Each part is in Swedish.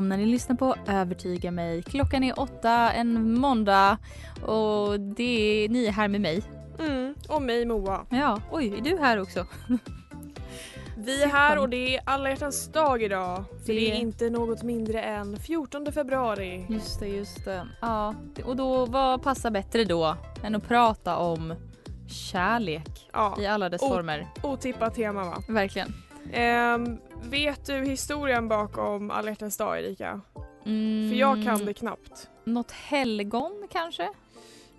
Välkomna. Ni lyssnar på Övertyga mig. Klockan är åtta en måndag och det är, ni är här med mig. Mm, och mig Moa. Ja, oj, är du här också? Vi är här och det är alla hjärtans dag idag. För det, är inte något mindre än 14 februari. Just det, just det. Ja, och då vad passar bättre då än att prata om kärlek Ja, i alla dess Oh. former? otippat tema va? Verkligen. Ehm, vet du historien bakom alla hjärtans dag Erika? Mm, För jag kan det knappt. Något helgon kanske?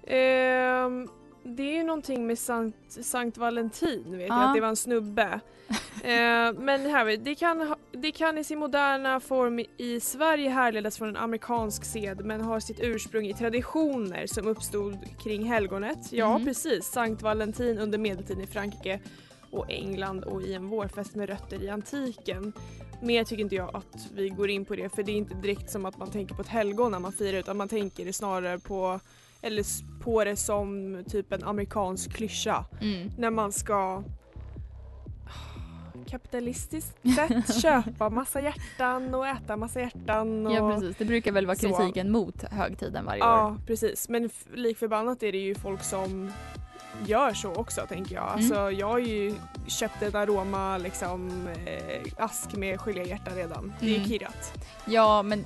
Ehm, det är ju någonting med Sankt, Sankt Valentin vet jag, Ja. att det var en snubbe. Ehm, men här, det kan, det kan i sin moderna form i Sverige härledas från en amerikansk sed men har sitt ursprung i traditioner som uppstod kring helgonet. Ja Mhm. precis, Sankt Valentin under medeltiden i Frankrike och England och i en vårfest med rötter i antiken. Mer tycker inte jag att vi går in på det för det är inte direkt som att man tänker på ett helgon när man firar utan man tänker snarare på eller på det som typ en amerikansk klyscha Mm. när man ska kapitalistiskt sett köpa massa hjärtan och äta massa hjärtan. Och... Ja precis, det brukar väl vara Så. kritiken mot högtiden varje år. Ja precis men lik förbannat är det ju folk som gör så också tänker jag. Mm. Alltså jag har ju köpt ett aroma liksom eh, ask med geléhjärta redan. Det är Mm. kirrat. Ja men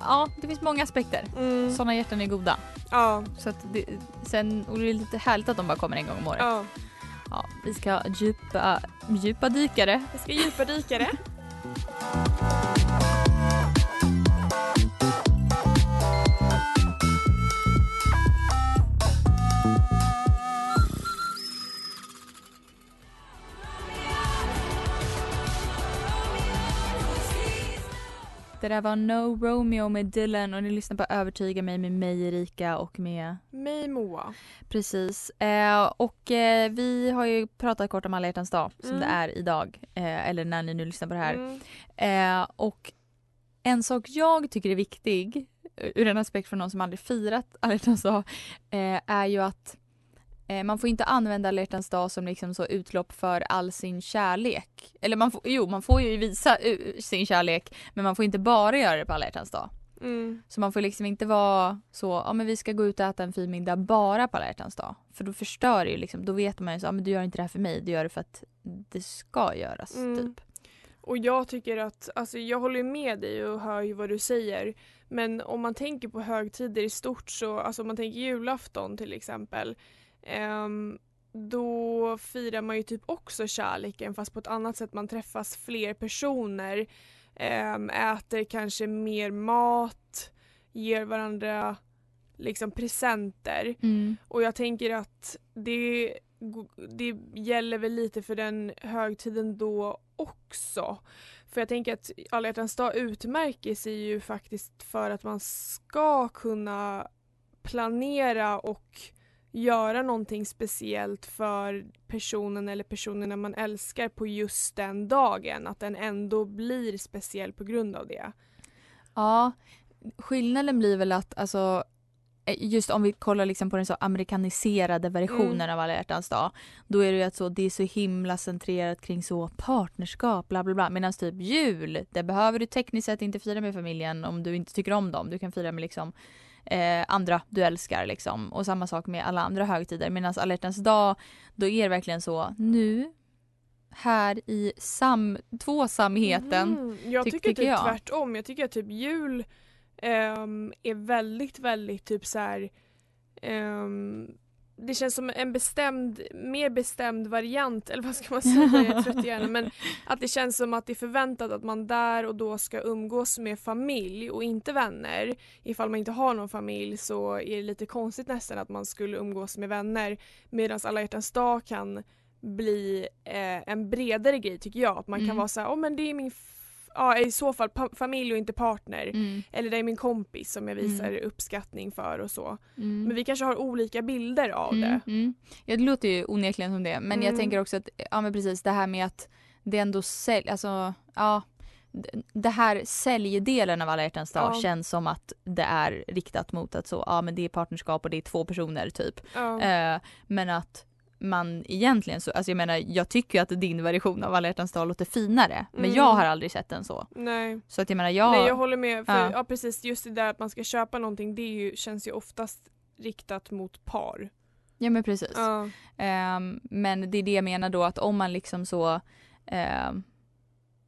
ja, det finns många aspekter. Mm. Sådana hjärtan är goda. Ja, Så att det, sen, och det är lite härligt att de bara kommer en gång om året. ja. Ja, vi ska djupa, djupa dykare. Jag ska djupadyka det. Det där var No Romeo med Dylan och ni lyssnar på Övertyga mig med mig Erika och med Mig Moa. Precis. Eh, och eh, vi har ju pratat kort om alla hjärtans dag som Mm. det är idag. Eh, eller när ni nu lyssnar på det här. Mm. Eh, och en sak jag tycker är viktig eh, ur en aspekt från någon som aldrig firat alla hjärtans dag eh, är ju att man får inte använda alla dag som liksom så utlopp för all sin kärlek. Eller man får, jo, man får ju visa eh, sin kärlek men man får inte bara göra det på alla dag. Mm. Så man får liksom inte vara så, ja men vi ska gå ut och äta en fin middag bara på alla dag. För då förstör det ju liksom, då vet man ju så, ja men du gör inte det här för mig, du gör det för att det ska göras Mm. typ. Och jag tycker att, alltså jag håller med dig och hör ju vad du säger. Men om man tänker på högtider i stort så, alltså om man tänker julafton till exempel. Ehm, då firar man ju typ också kärleken fast på ett annat sätt. Man träffas fler personer. ehm, äter kanske mer mat. Ger varandra liksom presenter. Mm. Och jag tänker att det, det gäller väl lite för den högtiden då också. För jag tänker att alla hjärtans dag utmärker sig ju faktiskt för att man ska kunna planera och göra någonting speciellt för personen eller personerna man älskar på just den dagen. Att den ändå blir speciell på grund av det. Ja, skillnaden blir väl att alltså eh, just om vi kollar liksom på den så amerikaniserade versionen Mm. av alla hjärtans dag. Då är det ju att så, det är så himla centrerat kring så partnerskap bla bla bla. Medan typ jul, det behöver du tekniskt sett inte fira med familjen om du inte tycker om dem. Du kan fira med liksom eh, andra du älskar liksom. Och samma sak med alla andra högtider. Medan alla dag, då är det verkligen så nu här i sam, tvåsamheten. Mm, jag tyck- tycker tycker typ jag. tvärtom. Jag tycker att typ jul ehm, är väldigt, väldigt typ så här. ehm, det känns som en bestämd, mer bestämd variant, eller vad ska man säga, jag är trött i hjärnan, men att det känns som att det är förväntat att man där och då ska umgås med familj och inte vänner. Ifall man inte har någon familj så är det lite konstigt nästan att man skulle umgås med vänner medan alla hjärtans dag kan bli eh, en bredare grej tycker jag. Att man kan Mm. vara så här, oh, men det är min ja, i så fall familj och inte partner. Mm. Eller det är min kompis som jag visar Mm. uppskattning för och så. Mm. Men vi kanske har olika bilder av Mm, det. mm. Ja det låter ju onekligen som det. Men jag Mm. tänker också att, ja men precis det här med att det ändå sälj, alltså ja. Det här säljdelen av alla hjärtans dag Ja. känns som att det är riktat mot att så, ja men det är partnerskap och det är två personer typ. Ja. Eh, men att man egentligen så, alltså jag menar jag tycker ju att din version av alla hjärtans dag låter finare. Men Mm. jag har aldrig sett den så. Nej. Så att jag menar jag, Nej jag håller med. För, Ja. ja. precis just det där att man ska köpa någonting det ju, känns ju oftast riktat mot par. ja men precis. Ja. Ehm, men det är det jag menar då att om man liksom så ehm,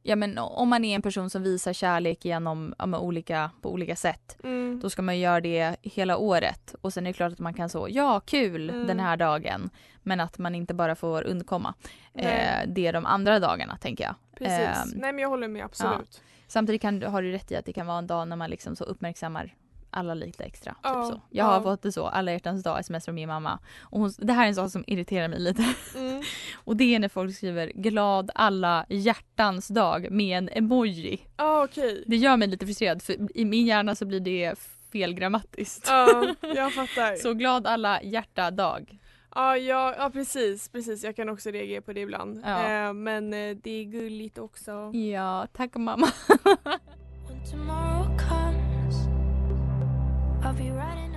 Ja men om man är en person som visar kärlek genom ja, olika, på olika sätt Mm. då ska man göra det hela året och sen är det klart att man kan så ja kul Mm. den här dagen men att man inte bara får undkomma eh, det de andra dagarna tänker jag. Precis. Ehm, Nej men jag håller med absolut. Samtidigt kan, har du rätt i att det kan vara en dag när man liksom så uppmärksammar alla lite extra. Typ Ja, så. Jag har ja. fått det så, alla hjärtans dag sms från min mamma. Och hon, det här är en sak som irriterar mig lite. Mm. Och det är när folk skriver glad alla hjärtans dag med en emoji. Ja okej. Det gör mig lite frustrerad för i min hjärna så blir det felgrammatiskt. Ja jag fattar. Så glad alla hjärta dag. Ja, ja, ja precis, precis. Jag kan också reagera på det ibland. Ja. Eh, men eh, det är gulligt också. Ja, tack mamma.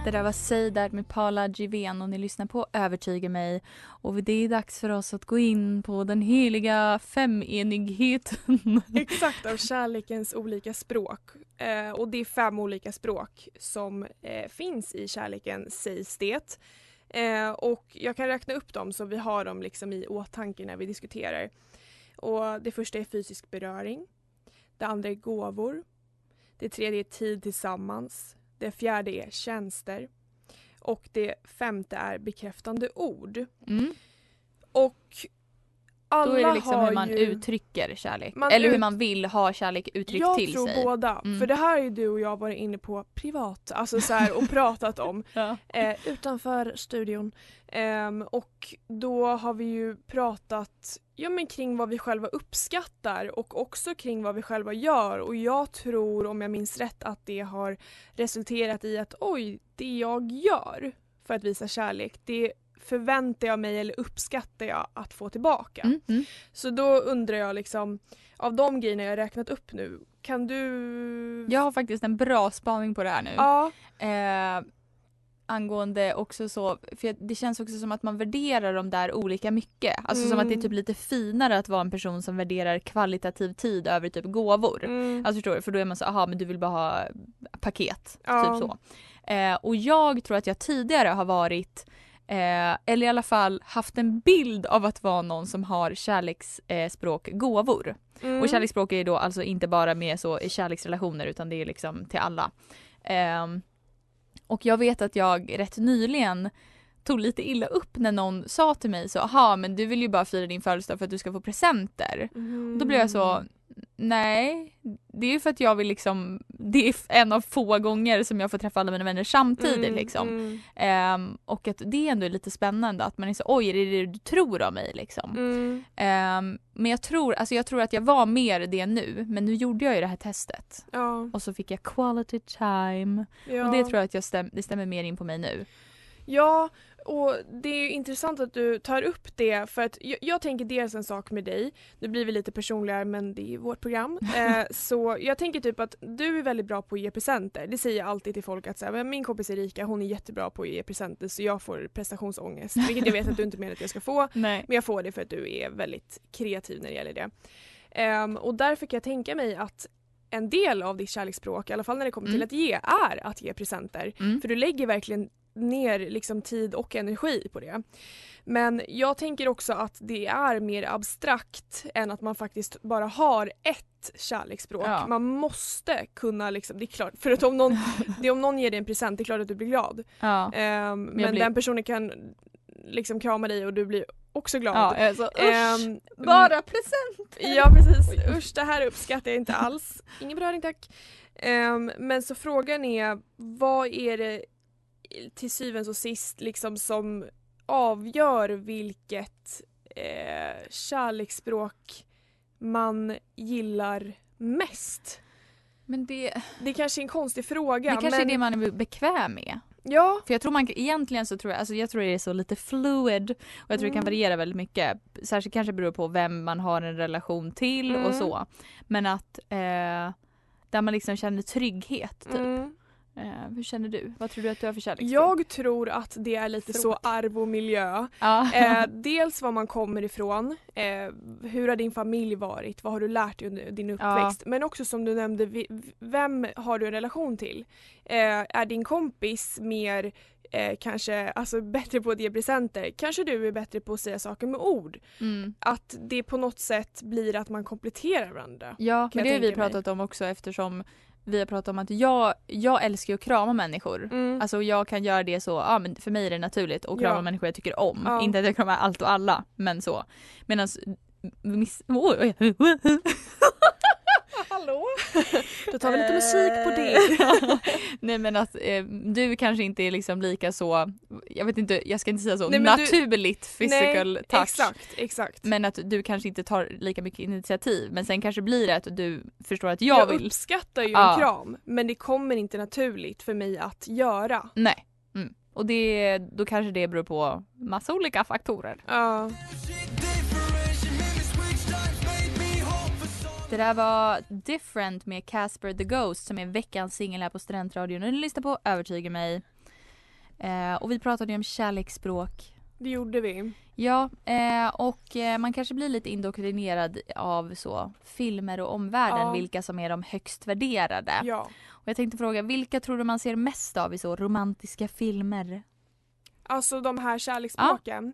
Det där var Say That med Paula Given och ni lyssnar på Övertyga mig. Och det är dags för oss att gå in på den heliga femenigheten. Exakt, av kärlekens olika språk. Eh, och det är fem olika språk som eh, finns i kärleken sägs det. Eh, och jag kan räkna upp dem så vi har dem liksom i åtanke när vi diskuterar. Och det första är fysisk beröring. Det andra är gåvor. Det tredje är tid tillsammans. Det fjärde är tjänster. Och det femte är bekräftande ord. Mm. Och alla Då är det liksom hur man ju... uttrycker kärlek. Man Eller hur ut- man vill ha kärlek uttryckt jag till tror sig. båda. Mm. För det här är du och jag varit inne på privat alltså så här, och pratat om Ja. eh, utanför studion. Ehm, och då har vi ju pratat ja, men kring vad vi själva uppskattar och också kring vad vi själva gör. Och jag tror, om jag minns rätt, att det har resulterat i att oj, det jag gör för att visa kärlek, det förväntar jag mig eller uppskattar jag att få tillbaka. Mm, mm. Så då undrar jag liksom, av de grejerna jag räknat upp nu, kan du... Jag har faktiskt en bra spaning på det här nu. Ja, Eh, angående också så, för det känns också som att man värderar dem där olika mycket. Alltså som att det är Mm. typ lite finare att vara en person som värderar kvalitativ tid över typ gåvor. mm, Alltså förstår du? För då är man så, aha men du vill bara ha paket. Ja. Typ så. Eh, och jag tror att jag tidigare har varit Eh, eller i alla fall haft en bild av att vara någon som har kärleksspråk eh, gåvor. mm, Och kärleksspråk är då alltså inte bara med så i kärleksrelationer utan det är liksom till alla. Ehm, och jag vet att jag rätt nyligen tog lite illa upp när någon sa till mig så aha men du vill ju bara fira din födelsedag för att du ska få presenter. mm. Då blev jag så nej det är ju för att jag vill liksom det är en av få gånger som jag får träffa alla mina vänner samtidigt Mm, liksom. mm, Ehm, och att det ändå är lite spännande att man är så oj är det det du tror om mig liksom. mm, Ehm, men jag tror, alltså jag tror att jag var mer det nu, men nu gjorde jag ju det här testet. ja, Och så fick jag quality time. ja. Och det tror jag att jag stäm, det stämmer mer in på mig nu. Ja, och det är intressant att du tar upp det för att jag, jag tänker dels en sak med dig, nu blir vi lite personligare men det är vårt program. Eh, så jag tänker typ att du är väldigt bra på att ge presenter. Det säger jag alltid till folk att så här, "Men min kompis Erika hon är jättebra på att ge presenter så jag får prestationsångest. Vilket jag vet att du inte menar att jag ska få. Nej. Men jag får det för att du är väldigt kreativ när det gäller det. Ehm, och därför kan jag tänka mig att en del av ditt kärleksspråk, i alla fall när det kommer till Mm. att ge, är att ge presenter. Mm. För du lägger verkligen ner liksom tid och energi på det. Men jag tänker också att det är mer abstrakt än att man faktiskt bara har ett kärleksspråk. Ja. Man måste kunna liksom, det är klart, för att om någon, det är om någon ger dig en present, det är klart att du blir glad. Ja. Ehm, men blir- den personen kan liksom krama dig och du blir också glad. Ja, jag är så, usch, Ehm, bara present! Ja precis, usch det här uppskattar jag inte alls. Ingen beröring tack. Ehm, men så frågan är, vad är det till syvende och sist liksom som avgör vilket eh, kärleksspråk man gillar mest? Men det, Det är kanske är en konstig fråga det kanske men är det man är bekväm med. ja, För jag tror man egentligen så tror jag, alltså jag tror det är så lite fluid och jag tror det kan Mm. variera väldigt mycket. Särskilt kanske beror på vem man har en relation till och Mm. så. Men att eh, där man liksom känner trygghet typ. mm. Eh, hur känner du? Vad tror du att du har för kärleksspråk? jag tror att det är lite så Fråga. arv och miljö. Ja. Eh, dels var man kommer ifrån, eh, hur har din familj varit, vad har du lärt dig under din uppväxt? Men också som du nämnde, vem har du en relation till? Eh, är din kompis mer eh, kanske alltså, bättre på att ge presenter? Kanske du är bättre på att säga saker med ord? Mm. Att det på något sätt blir att man kompletterar varandra. Ja, men det har vi mig. pratat om också eftersom vi har pratat om att jag, jag älskar att krama människor. Mm. Alltså jag kan göra det så, ja men för mig är det naturligt att krama Ja. människor jag tycker om. Ja. Inte att jag kramar allt och alla, men så. Medan miss... Oj, oj. Hallå? Då tar vi lite musik på det. Nej men att eh, du kanske inte är liksom lika så, jag vet inte, jag ska inte säga så, Nej, men du- naturligt physical Nej, touch. Exakt, exakt. Men att du kanske inte tar lika mycket initiativ men sen kanske blir det att du förstår att jag, jag vill. uppskattar ju Ja. en kram men det kommer inte naturligt för mig att göra. Nej. Mm. Och det, då kanske det beror på massa olika faktorer. Ja. Det där var Different med Casper the Ghost som är veckans singel här på Studentradion. Och ni lyssnar på Övertyga mig. Eh, och vi pratade ju om kärleksspråk. Det gjorde vi. Ja, eh, och eh, man kanske blir lite indoktrinerad av så filmer och omvärlden, Ja. vilka som är de högst värderade. Ja. Och jag tänkte fråga, vilka tror du man ser mest av i så romantiska filmer? Alltså de här kärleksspråken.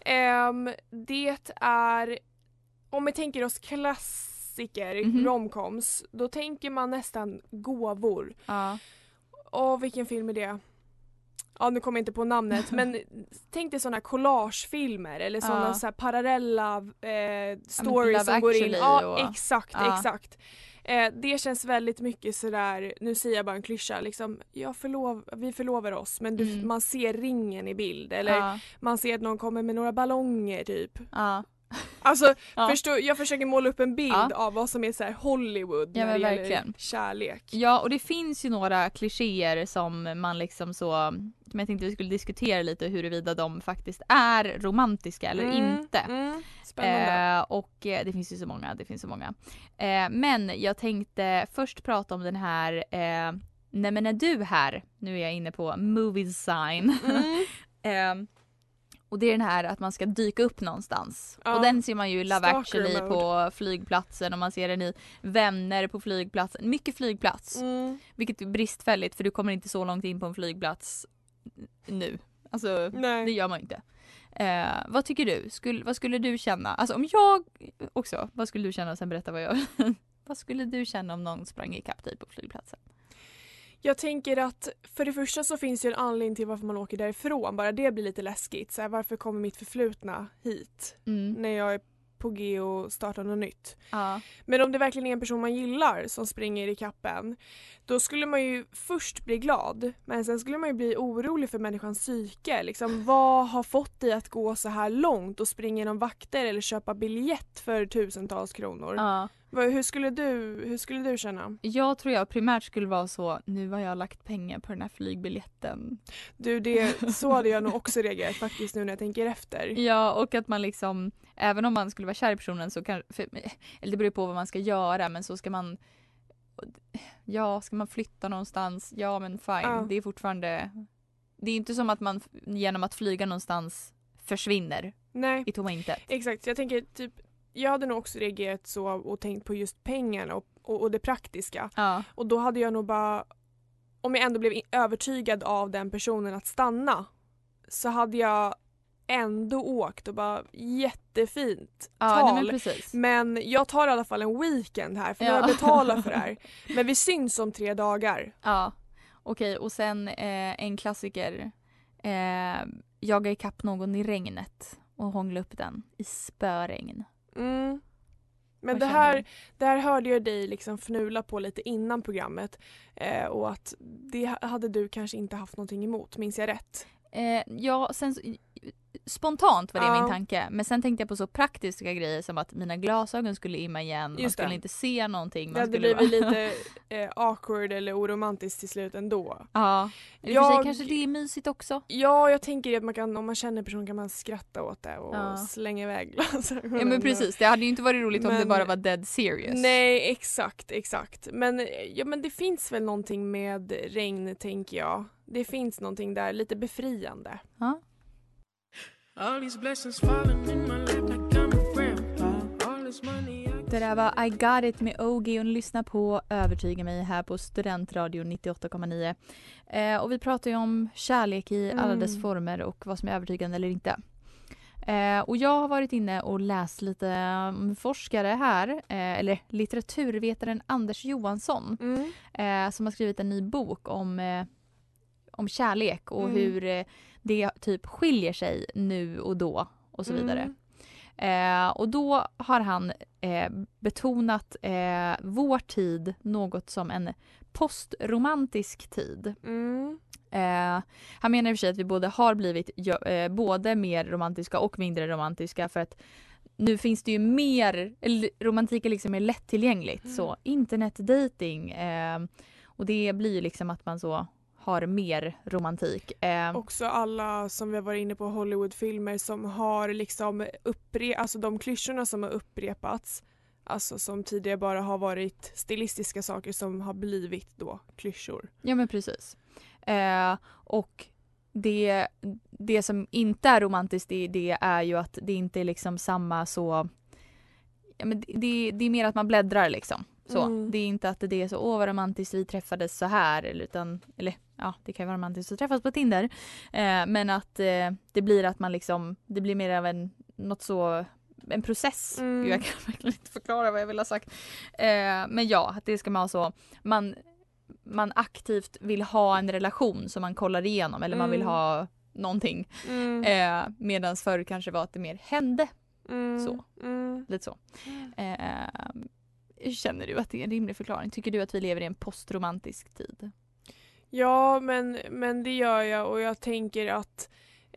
Ehm, det är, om vi tänker oss klassiker, Mhm. romcoms, då tänker man nästan gåvor. Ja. Åh vilken film är det? Ja nu kommer jag inte på namnet men tänk dig sådana collagefilmer eller sådana Ja. så här parallella eh, stories som går in. Ja exakt, Ja. exakt. Eh, det känns väldigt mycket sådär, nu säger jag bara en klyscha, liksom, jag förlov, vi förlovar oss men du, Mm. man ser ringen i bild eller ja. man ser att någon kommer med några ballonger typ. ja. Alltså Ja. förstå, jag försöker måla upp en bild Ja. av vad som är så Hollywood Ja, när det verkligen. gäller kärlek. Ja och det finns ju några klichéer som man liksom så, som jag tänkte vi skulle diskutera lite huruvida de faktiskt är romantiska eller Mm, inte. Mm, spännande. Eh, och eh, det finns ju så många, det finns så många. Eh, men jag tänkte först prata om den här eh, Nej men är du här? Nu är jag inne på movie sign. Mm. Och det är den här att man ska dyka upp någonstans. Ja. Och den ser man ju i Love actually på flygplatsen och man ser den i Vänner på flygplatsen. Mycket flygplats. Mm. Vilket är bristfälligt för du kommer inte så långt in på en flygplats nu. Alltså Nej. det gör man inte. Eh, vad tycker du? Skulle, vad skulle du känna? Alltså om jag också, vad skulle du känna? Sen berätta vad jag... vad skulle du känna om någon sprang ikapp dig på flygplatsen? Jag tänker att för det första så finns ju en anledning till varför man åker därifrån. Bara det blir lite läskigt. Så här, varför kommer mitt förflutna hit Mm. när jag är på G och startar något nytt? Ja. Men om det verkligen är en person man gillar som springer i kappen då skulle man ju först bli glad men sen skulle man ju bli orolig för människans psyke. Liksom, vad har fått dig att gå så här långt och springa genom vakter eller köpa biljett för tusentals kronor? ja. Hur skulle du, hur skulle du känna? Jag tror jag primärt skulle vara så, nu har jag lagt pengar på den här flygbiljetten. Du, det, så hade jag nog också reagerat faktiskt nu när jag tänker efter. Ja, och att man liksom, även om man skulle vara kär i personen så kan, för, eller det beror på vad man ska göra, men så ska man Ja, ska man flytta någonstans? Ja, men fine. Ja. Det är fortfarande Det är inte som att man genom att flyga någonstans försvinner Nej, i tomma intet. exakt. Jag tänker typ, jag hade nog också reagerat så och tänkt på just pengarna och, och, och det praktiska. Ja. Och då hade jag nog bara, om jag ändå blev övertygad av den personen att stanna, så hade jag ändå åkt och bara jättefint Ja, nej, tal. men precis. Men jag tar i alla fall en weekend här för Ja. jag betalat för det här. Men vi syns om tre dagar. Ja, okej och sen eh, en klassiker. Eh, jaga ikapp någon i regnet och hångla upp den i spöregn. Mm. Men det här, det här hörde jag dig liksom fnula på lite innan programmet eh, och att det hade du kanske inte haft någonting emot, minns jag rätt? Eh, ja, sen spontant var det Ja. min tanke. Men sen tänkte jag på så praktiska grejer som att mina glasögon skulle imma igen. Man Just skulle det. inte se någonting. Det Man hade skulle blivit lite eh, awkward eller oromantiskt till slut ändå. Ja, eller för sig Jag- kanske det är mysigt också. Ja, jag tänker att man kan, om man känner personen kan man skratta åt det och Ja. slänga iväg glasögonen. Ja men precis, det hade ju inte varit roligt om det Men- bara var dead serious. Nej, exakt, exakt. Men, ja, men det finns väl någonting med regn, tänker jag. Det finns någonting där, lite befriande. Ja. Det där var I got it med OG och ni lyssnar på Övertyga mig här på Studentradion 98,9. Eh, och vi pratar ju om kärlek i alla Mm. dess former och vad som är övertygande eller inte. Eh, och jag har varit inne och läst lite om forskare här, eh, eller litteraturvetaren Anders Johansson Mm. eh, som har skrivit en ny bok om, eh, om kärlek och Mm. hur eh, det typ skiljer sig nu och då och så vidare. Mm. Eh, och då har han eh, betonat eh, vår tid något som en postromantisk tid. Mm. Eh, han menar i och för sig att vi både har blivit eh, både mer romantiska och mindre romantiska för att nu finns det ju mer, romantik är liksom mer lättillgängligt. Mm. Så internetdating eh, och det blir liksom att man så har mer romantik. Eh, Också alla som vi har varit inne på Hollywoodfilmer som har liksom uppre- alltså de klyschorna som har upprepats. Alltså som tidigare bara har varit stilistiska saker som har blivit då klyschor. Ja men precis. Eh, och det, det som inte är romantiskt i det är ju att det inte är liksom samma så ja, men det, det, det är mer att man bläddrar liksom. Så. Mm. Det är inte att det är så åh vad romantiskt vi träffades så här eller utan eller ja det kan ju vara romantiskt att träffas på Tinder. Eh, men att eh, det blir att man liksom det blir mer av en något så en process. Mm. Gud, jag kan verkligen inte förklara vad jag vill ha sagt. Eh, men ja, att det ska man ha så man man aktivt vill ha en relation som man kollar igenom eller man vill Mm. ha någonting. Mm. Eh, Medan förr kanske var att det mer hände. Mm. så. Mm. Lite så. Känner du att det är en rimlig förklaring? Tycker du att vi lever i en postromantisk tid? Ja, men, men det gör jag och jag tänker att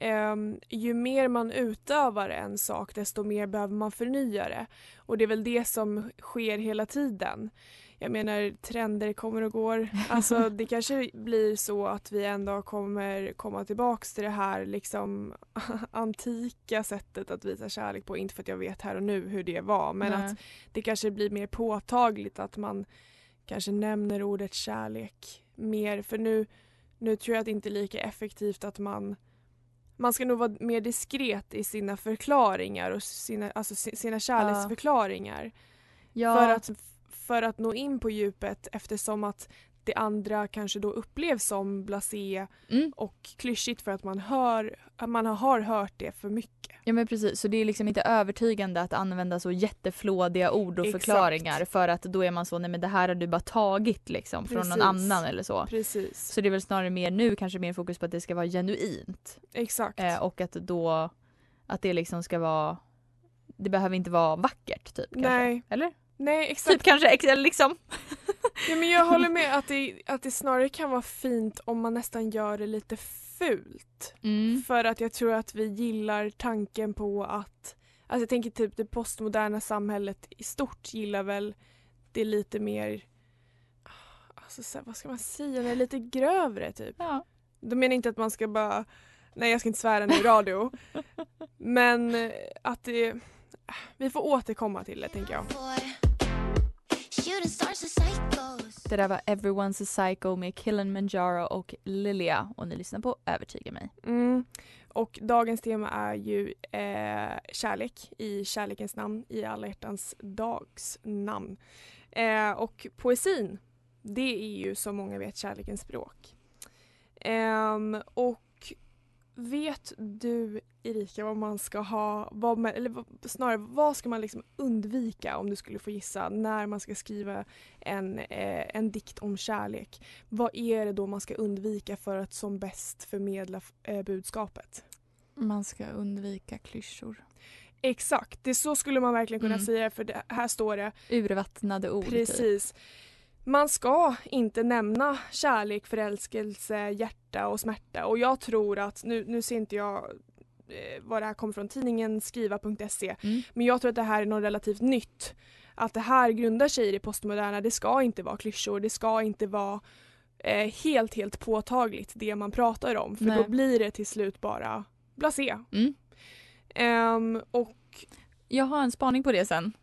Um, ju mer man utövar en sak desto mer behöver man förnya det. Och det är väl det som sker hela tiden. Jag menar trender kommer och går. Alltså det kanske blir så att vi en dag kommer komma tillbaks till det här liksom antika sättet att visa kärlek på. Inte för att jag vet här och nu hur det var men Nej. att det kanske blir mer påtagligt att man kanske nämner ordet kärlek mer för nu, nu tror jag att det inte är lika effektivt att man man ska nog vara mer diskret i sina förklaringar och sina, alltså si- sina kärleksförklaringar ja, för, att, för att nå in på djupet eftersom att det andra kanske då upplevs som blasé mm, och klyschigt för att man, hör, man har hört det för mycket. ja men precis, så det är liksom inte övertygande att använda så jätteflådiga ord och Exakt. förklaringar för att då är man så, nej men det här har du bara tagit liksom från någon Precis. annan eller så. Precis, Så det är väl snarare mer nu kanske mer fokus på att det ska vara genuint. exakt. Eh, och att då att det liksom ska vara det behöver inte vara vackert typ kanske. Nej. Eller? Nej exakt. Typ kanske eller liksom. Ja, men jag håller med att det, att det snarare kan vara fint om man nästan gör det lite fult. Mm. För att jag tror att vi gillar tanken på att, Alltså jag tänker typ det postmoderna samhället i stort gillar väl det lite mer, alltså vad ska man säga, det är lite grövre typ. Ja. De menar inte att man ska bara, nej jag ska inte svära nu i radio. men att det, vi får återkomma till det tänker jag. Det där var Everyone's a Psycho med Kilimanjaro och Lilia och ni lyssnar på Övertyga mig. Mm. Och dagens tema är ju eh, kärlek i kärlekens namn, i alla hjärtans dags namn. Eh, och poesin, det är ju som många vet kärlekens språk. Ehm, och vet du Erika vad man ska ha, vad man, eller snarare vad ska man liksom undvika om du skulle få gissa när man ska skriva en, eh, en dikt om kärlek? Vad är det då man ska undvika för att som bäst förmedla eh, budskapet? Man ska undvika klyschor. Exakt, det så skulle man verkligen kunna Mm. säga för det, här står det Urvattnade ord. Typ. precis. Man ska inte nämna kärlek, förälskelse, hjärta och smärta och jag tror att, nu, nu ser inte jag vad det här kommer från, tidningen skriva.se Mm. men jag tror att det här är något relativt nytt. Att det här grundar sig i det postmoderna, det ska inte vara klyschor, det ska inte vara eh, helt helt påtagligt det man pratar om för Nej. då blir det till slut bara blasé. Mm. Ehm, och Jag har en spaning på det sen.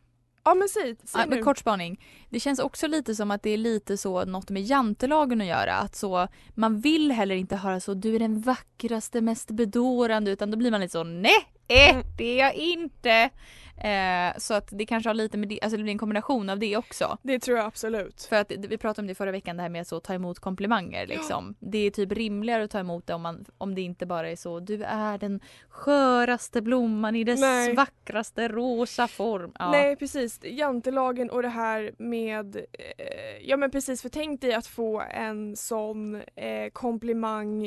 ja men säg, säg Ja, nu. kort spaning. Det känns också lite som att det är lite så något med jantelagen att göra. Att så, man vill heller inte höra så du är den vackraste, mest bedårande utan då blir man lite så nej, eh, Mm. det är jag inte. Eh, så att det kanske har lite med det, alltså det blir en kombination av det också. Det tror jag absolut. För att vi pratade om det förra veckan det här med att så ta emot komplimanger liksom. Det är typ rimligare att ta emot det om, man, om det inte bara är så du är den sköraste blomman i dess Nej. vackraste rosa form. Ja. Nej precis, jantelagen och det här med, eh, ja men precis för tänk dig att få en sån eh, komplimang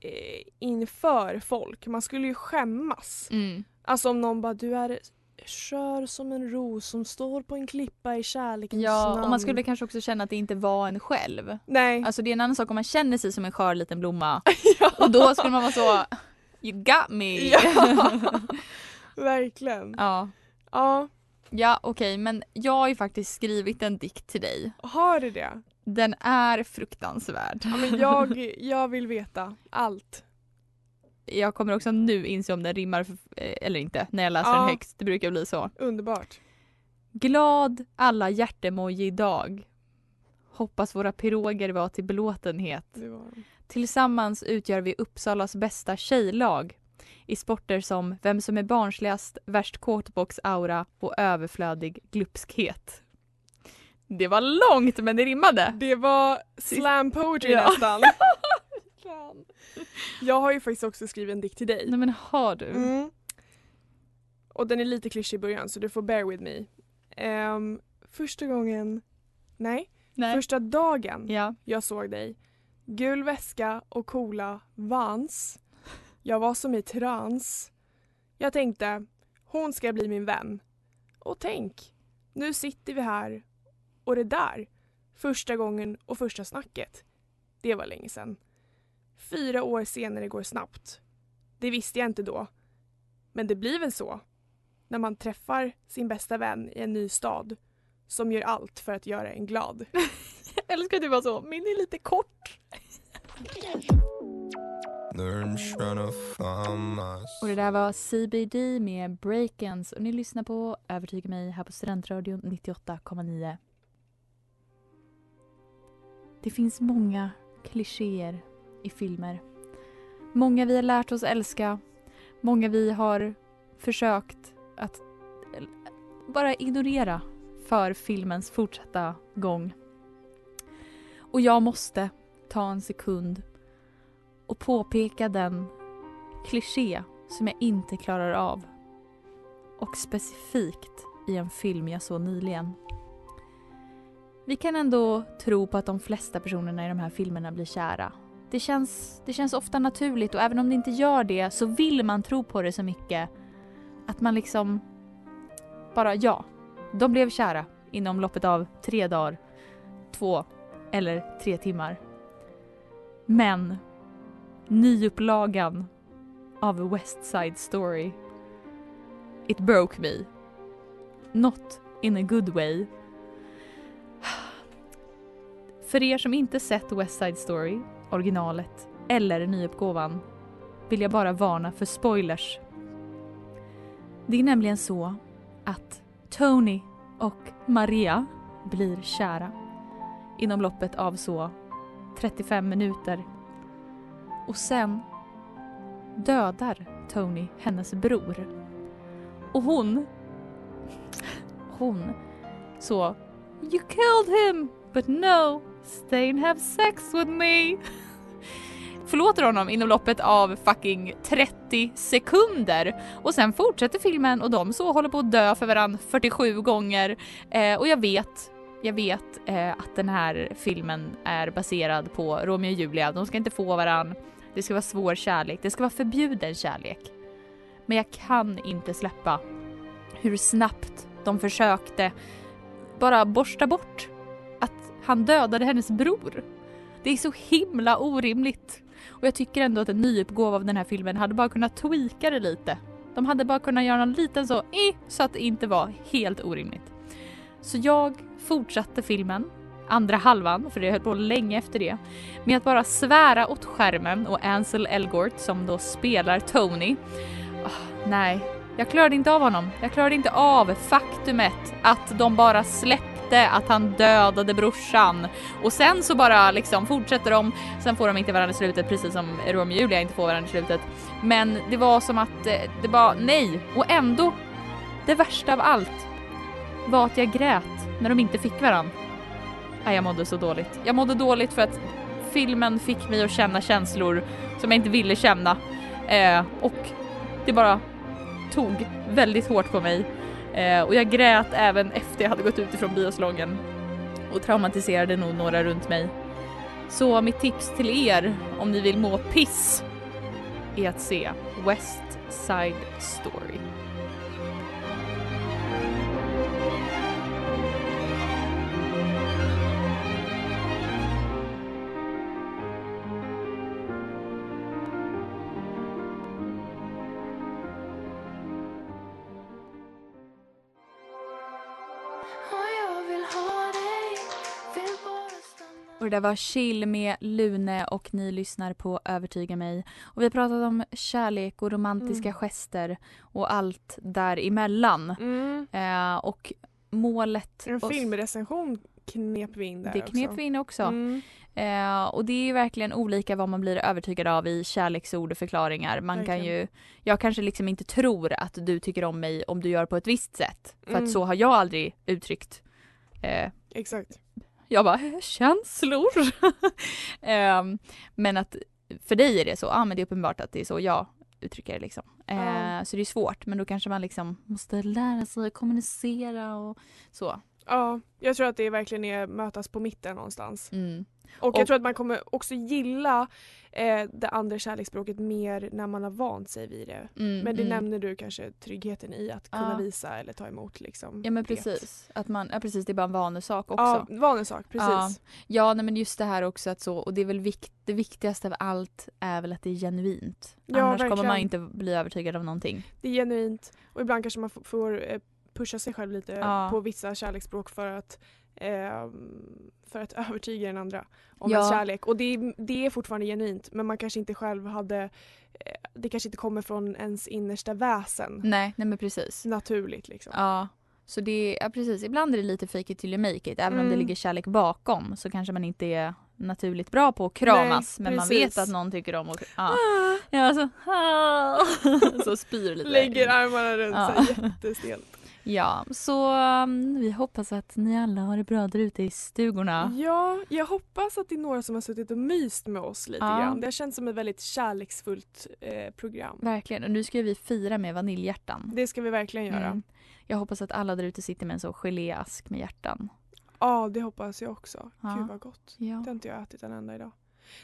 eh, inför folk. Man skulle ju skämmas. Mm. Alltså om någon bara du är skör som en ros som står på en klippa i kärlekens Ja, namn. och man skulle kanske också känna att det inte var en själv. Nej. Alltså det är en annan sak om man känner sig som en skör liten blomma. ja. Och då skulle man vara så You got me! Ja. Verkligen. ja. Ja, Ja okej men jag har ju faktiskt skrivit en dikt till dig. har du det? Den är fruktansvärd. Ja, men jag, jag vill veta allt. Jag kommer också nu inse om den rimmar för, eh, eller inte när jag läser Ja. den högt. Det brukar bli så. Underbart. Glad alla hjärtemoji idag. Hoppas våra piroger var till belåtenhet. Var... Tillsammans utgör vi Uppsalas bästa tjejlag i sporter som vem som är barnsligast, värst kåtbox-aura och överflödig glupskhet. Det var långt men det rimmade. Det var slam poetry Ja. nästan. jag har ju faktiskt också skrivit en dikt till dig. Nej men har du? Mm. Och den är lite klyschig i början så du får bear with me. Ehm, första gången, nej, Nej. första dagen Ja. jag såg dig. Gul väska och coola Vans. Jag var som i trans. Jag tänkte, hon ska bli min vän. Och tänk, nu sitter vi här och det där, första gången och första snacket, det var länge sedan. Fyra år senare går snabbt. Det visste jag inte då. Men det blir väl så. När man träffar sin bästa vän i en ny stad som gör allt för att göra en glad. Jag älskar att du var så, min är lite kort. Och det där var CBD med Breakens och ni lyssnar på Övertyga mig här på Studentradion 98,9. Det finns många klichéer i filmer. Många vi har lärt oss älska. Många vi har försökt att bara ignorera för filmens fortsatta gång. Och jag måste ta en sekund och påpeka den kliché som jag inte klarar av. Och specifikt i en film jag såg nyligen. Vi kan ändå tro på att de flesta personerna i de här filmerna blir kära. Det känns, det känns ofta naturligt och även om det inte gör det så vill man tro på det så mycket att man liksom bara ja, de blev kära inom loppet av tre dagar, två eller tre timmar. Men nyupplagan av West Side Story it broke me. Not in a good way. För er som inte sett West Side Story, originalet, eller nyuppgåvan vill jag bara varna för spoilers. Det är nämligen så att Tony och Maria blir kära inom loppet av så 35 minuter. Och sen dödar Tony hennes bror. Och hon... Hon så... You killed him! But no! Stay and have sex with me! Förlåter honom inom loppet av fucking 30 sekunder. Och sen fortsätter filmen och de så håller på att dö för varandra 47 gånger. Eh, och jag vet jag vet eh, att den här filmen är baserad på Romeo och Julia. De ska inte få varann. Det ska vara svår kärlek. Det ska vara förbjuden kärlek. Men jag kan inte släppa hur snabbt de försökte bara borsta bort han dödade hennes bror. Det är så himla orimligt. Och jag tycker ändå att en nyuppgåva av den här filmen hade bara kunnat tweaka det lite. De hade bara kunnat göra en liten så, eh, så att det inte var helt orimligt. Så jag fortsatte filmen, andra halvan, för det höll på länge efter det, med att bara svära åt skärmen och Ansel Elgort som då spelar Tony. Oh, nej, jag klarade inte av honom. Jag klarade inte av faktumet att de bara släpper släppte att han dödade brorsan. Och sen så bara liksom fortsätter de, sen får de inte varandra i slutet precis som Romeo och Julia inte får varandra i slutet. Men det var som att eh, det var nej. Och ändå, det värsta av allt var att jag grät när de inte fick varandra. Nej, jag mådde så dåligt. Jag mådde dåligt för att filmen fick mig att känna känslor som jag inte ville känna. Eh, och det bara tog väldigt hårt på mig. Eh, och jag grät även efter jag hade gått ut ifrån biosalongen och traumatiserade nog några runt mig. Så mitt tips till er om ni vill må piss är att se West Side Story. Och det där var Chill med Lune och ni lyssnar på Övertyga mig. Och vi har pratat om kärlek och romantiska Mm. gester och allt däremellan. Mm. Eh, och målet... En filmrecension knep vi in där Det knep också. vi in också. Mm. Eh, och det är ju verkligen olika vad man blir övertygad av i kärleksord och förklaringar. Man kan Verkligen. ju, jag kanske liksom inte tror att du tycker om mig om du gör på ett visst sätt. För Mm. att så har jag aldrig uttryckt eh, Exakt. Jag bara, "Eh, känslor. Ehm, men att för dig är det så, ja men det är uppenbart att det är så jag uttrycker det liksom. Eh, Ja. Så det är svårt men då kanske man liksom måste lära sig att kommunicera och så. Ja, jag tror att det verkligen är mötas på mitten någonstans. Mm. Och, Och- jag tror att man kommer också gilla eh, det andra kärleksspråket mer när man har vant sig vid det. Mm, Men det mm. nämner du kanske tryggheten i att kunna Ja. visa eller ta emot liksom. Ja men det. precis. Att man, ja precis det är bara en vanesak också. Ja, vanesak, precis. Ja. Ja nej, men just det här också att så, och det är väl vikt, det viktigaste av allt är väl att det är genuint. Ja, Annars kommer man verkligen. inte bli övertygad av någonting. Det är genuint och ibland kanske man får eh, pusha sig själv lite Ja. på vissa kärleksspråk för att ehm, för att övertyga den andra om Ja. ens kärlek. Och det, är- det är fortfarande genuint men man kanske inte själv hade eh, det kanske inte kommer från ens innersta väsen Nej, nej men precis. naturligt liksom. Ja. Så det ja precis, ibland är det lite fake it till you make it. Även om det Mm. ligger kärlek bakom så kanske man inte är naturligt bra på att kramas. Nej, men man vet att någon tycker om att ja. ja, alltså, så spyr lite. Lägger armarna runt Ja. sig jättestelt. Ja, så um, vi hoppas att ni alla har det bra där ute i stugorna. Ja, jag hoppas att det är några som har suttit och myst med oss lite Ja. grann. Det har känts som ett väldigt kärleksfullt eh, program. Verkligen. Och nu ska vi fira med vaniljhjärtan. Det ska vi verkligen göra. Mm. Jag hoppas att alla där ute sitter med en så geléask med hjärtan. Ja, det hoppas jag också. Ja. Gud vad gott. Ja. Det har inte jag ätit en enda idag.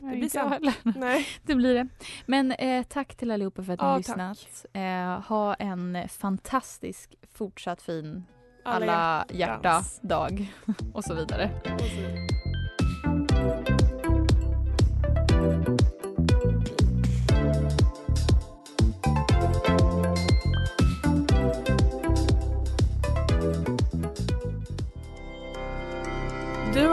Nej, blir heller. Nej. Det blir det. Men eh, tack till allihopa för att ni Ja, har lyssnat. Eh, ha en fantastisk fortsatt fin Alla alla hjärtans. hjärta-dag och så vidare. Och så-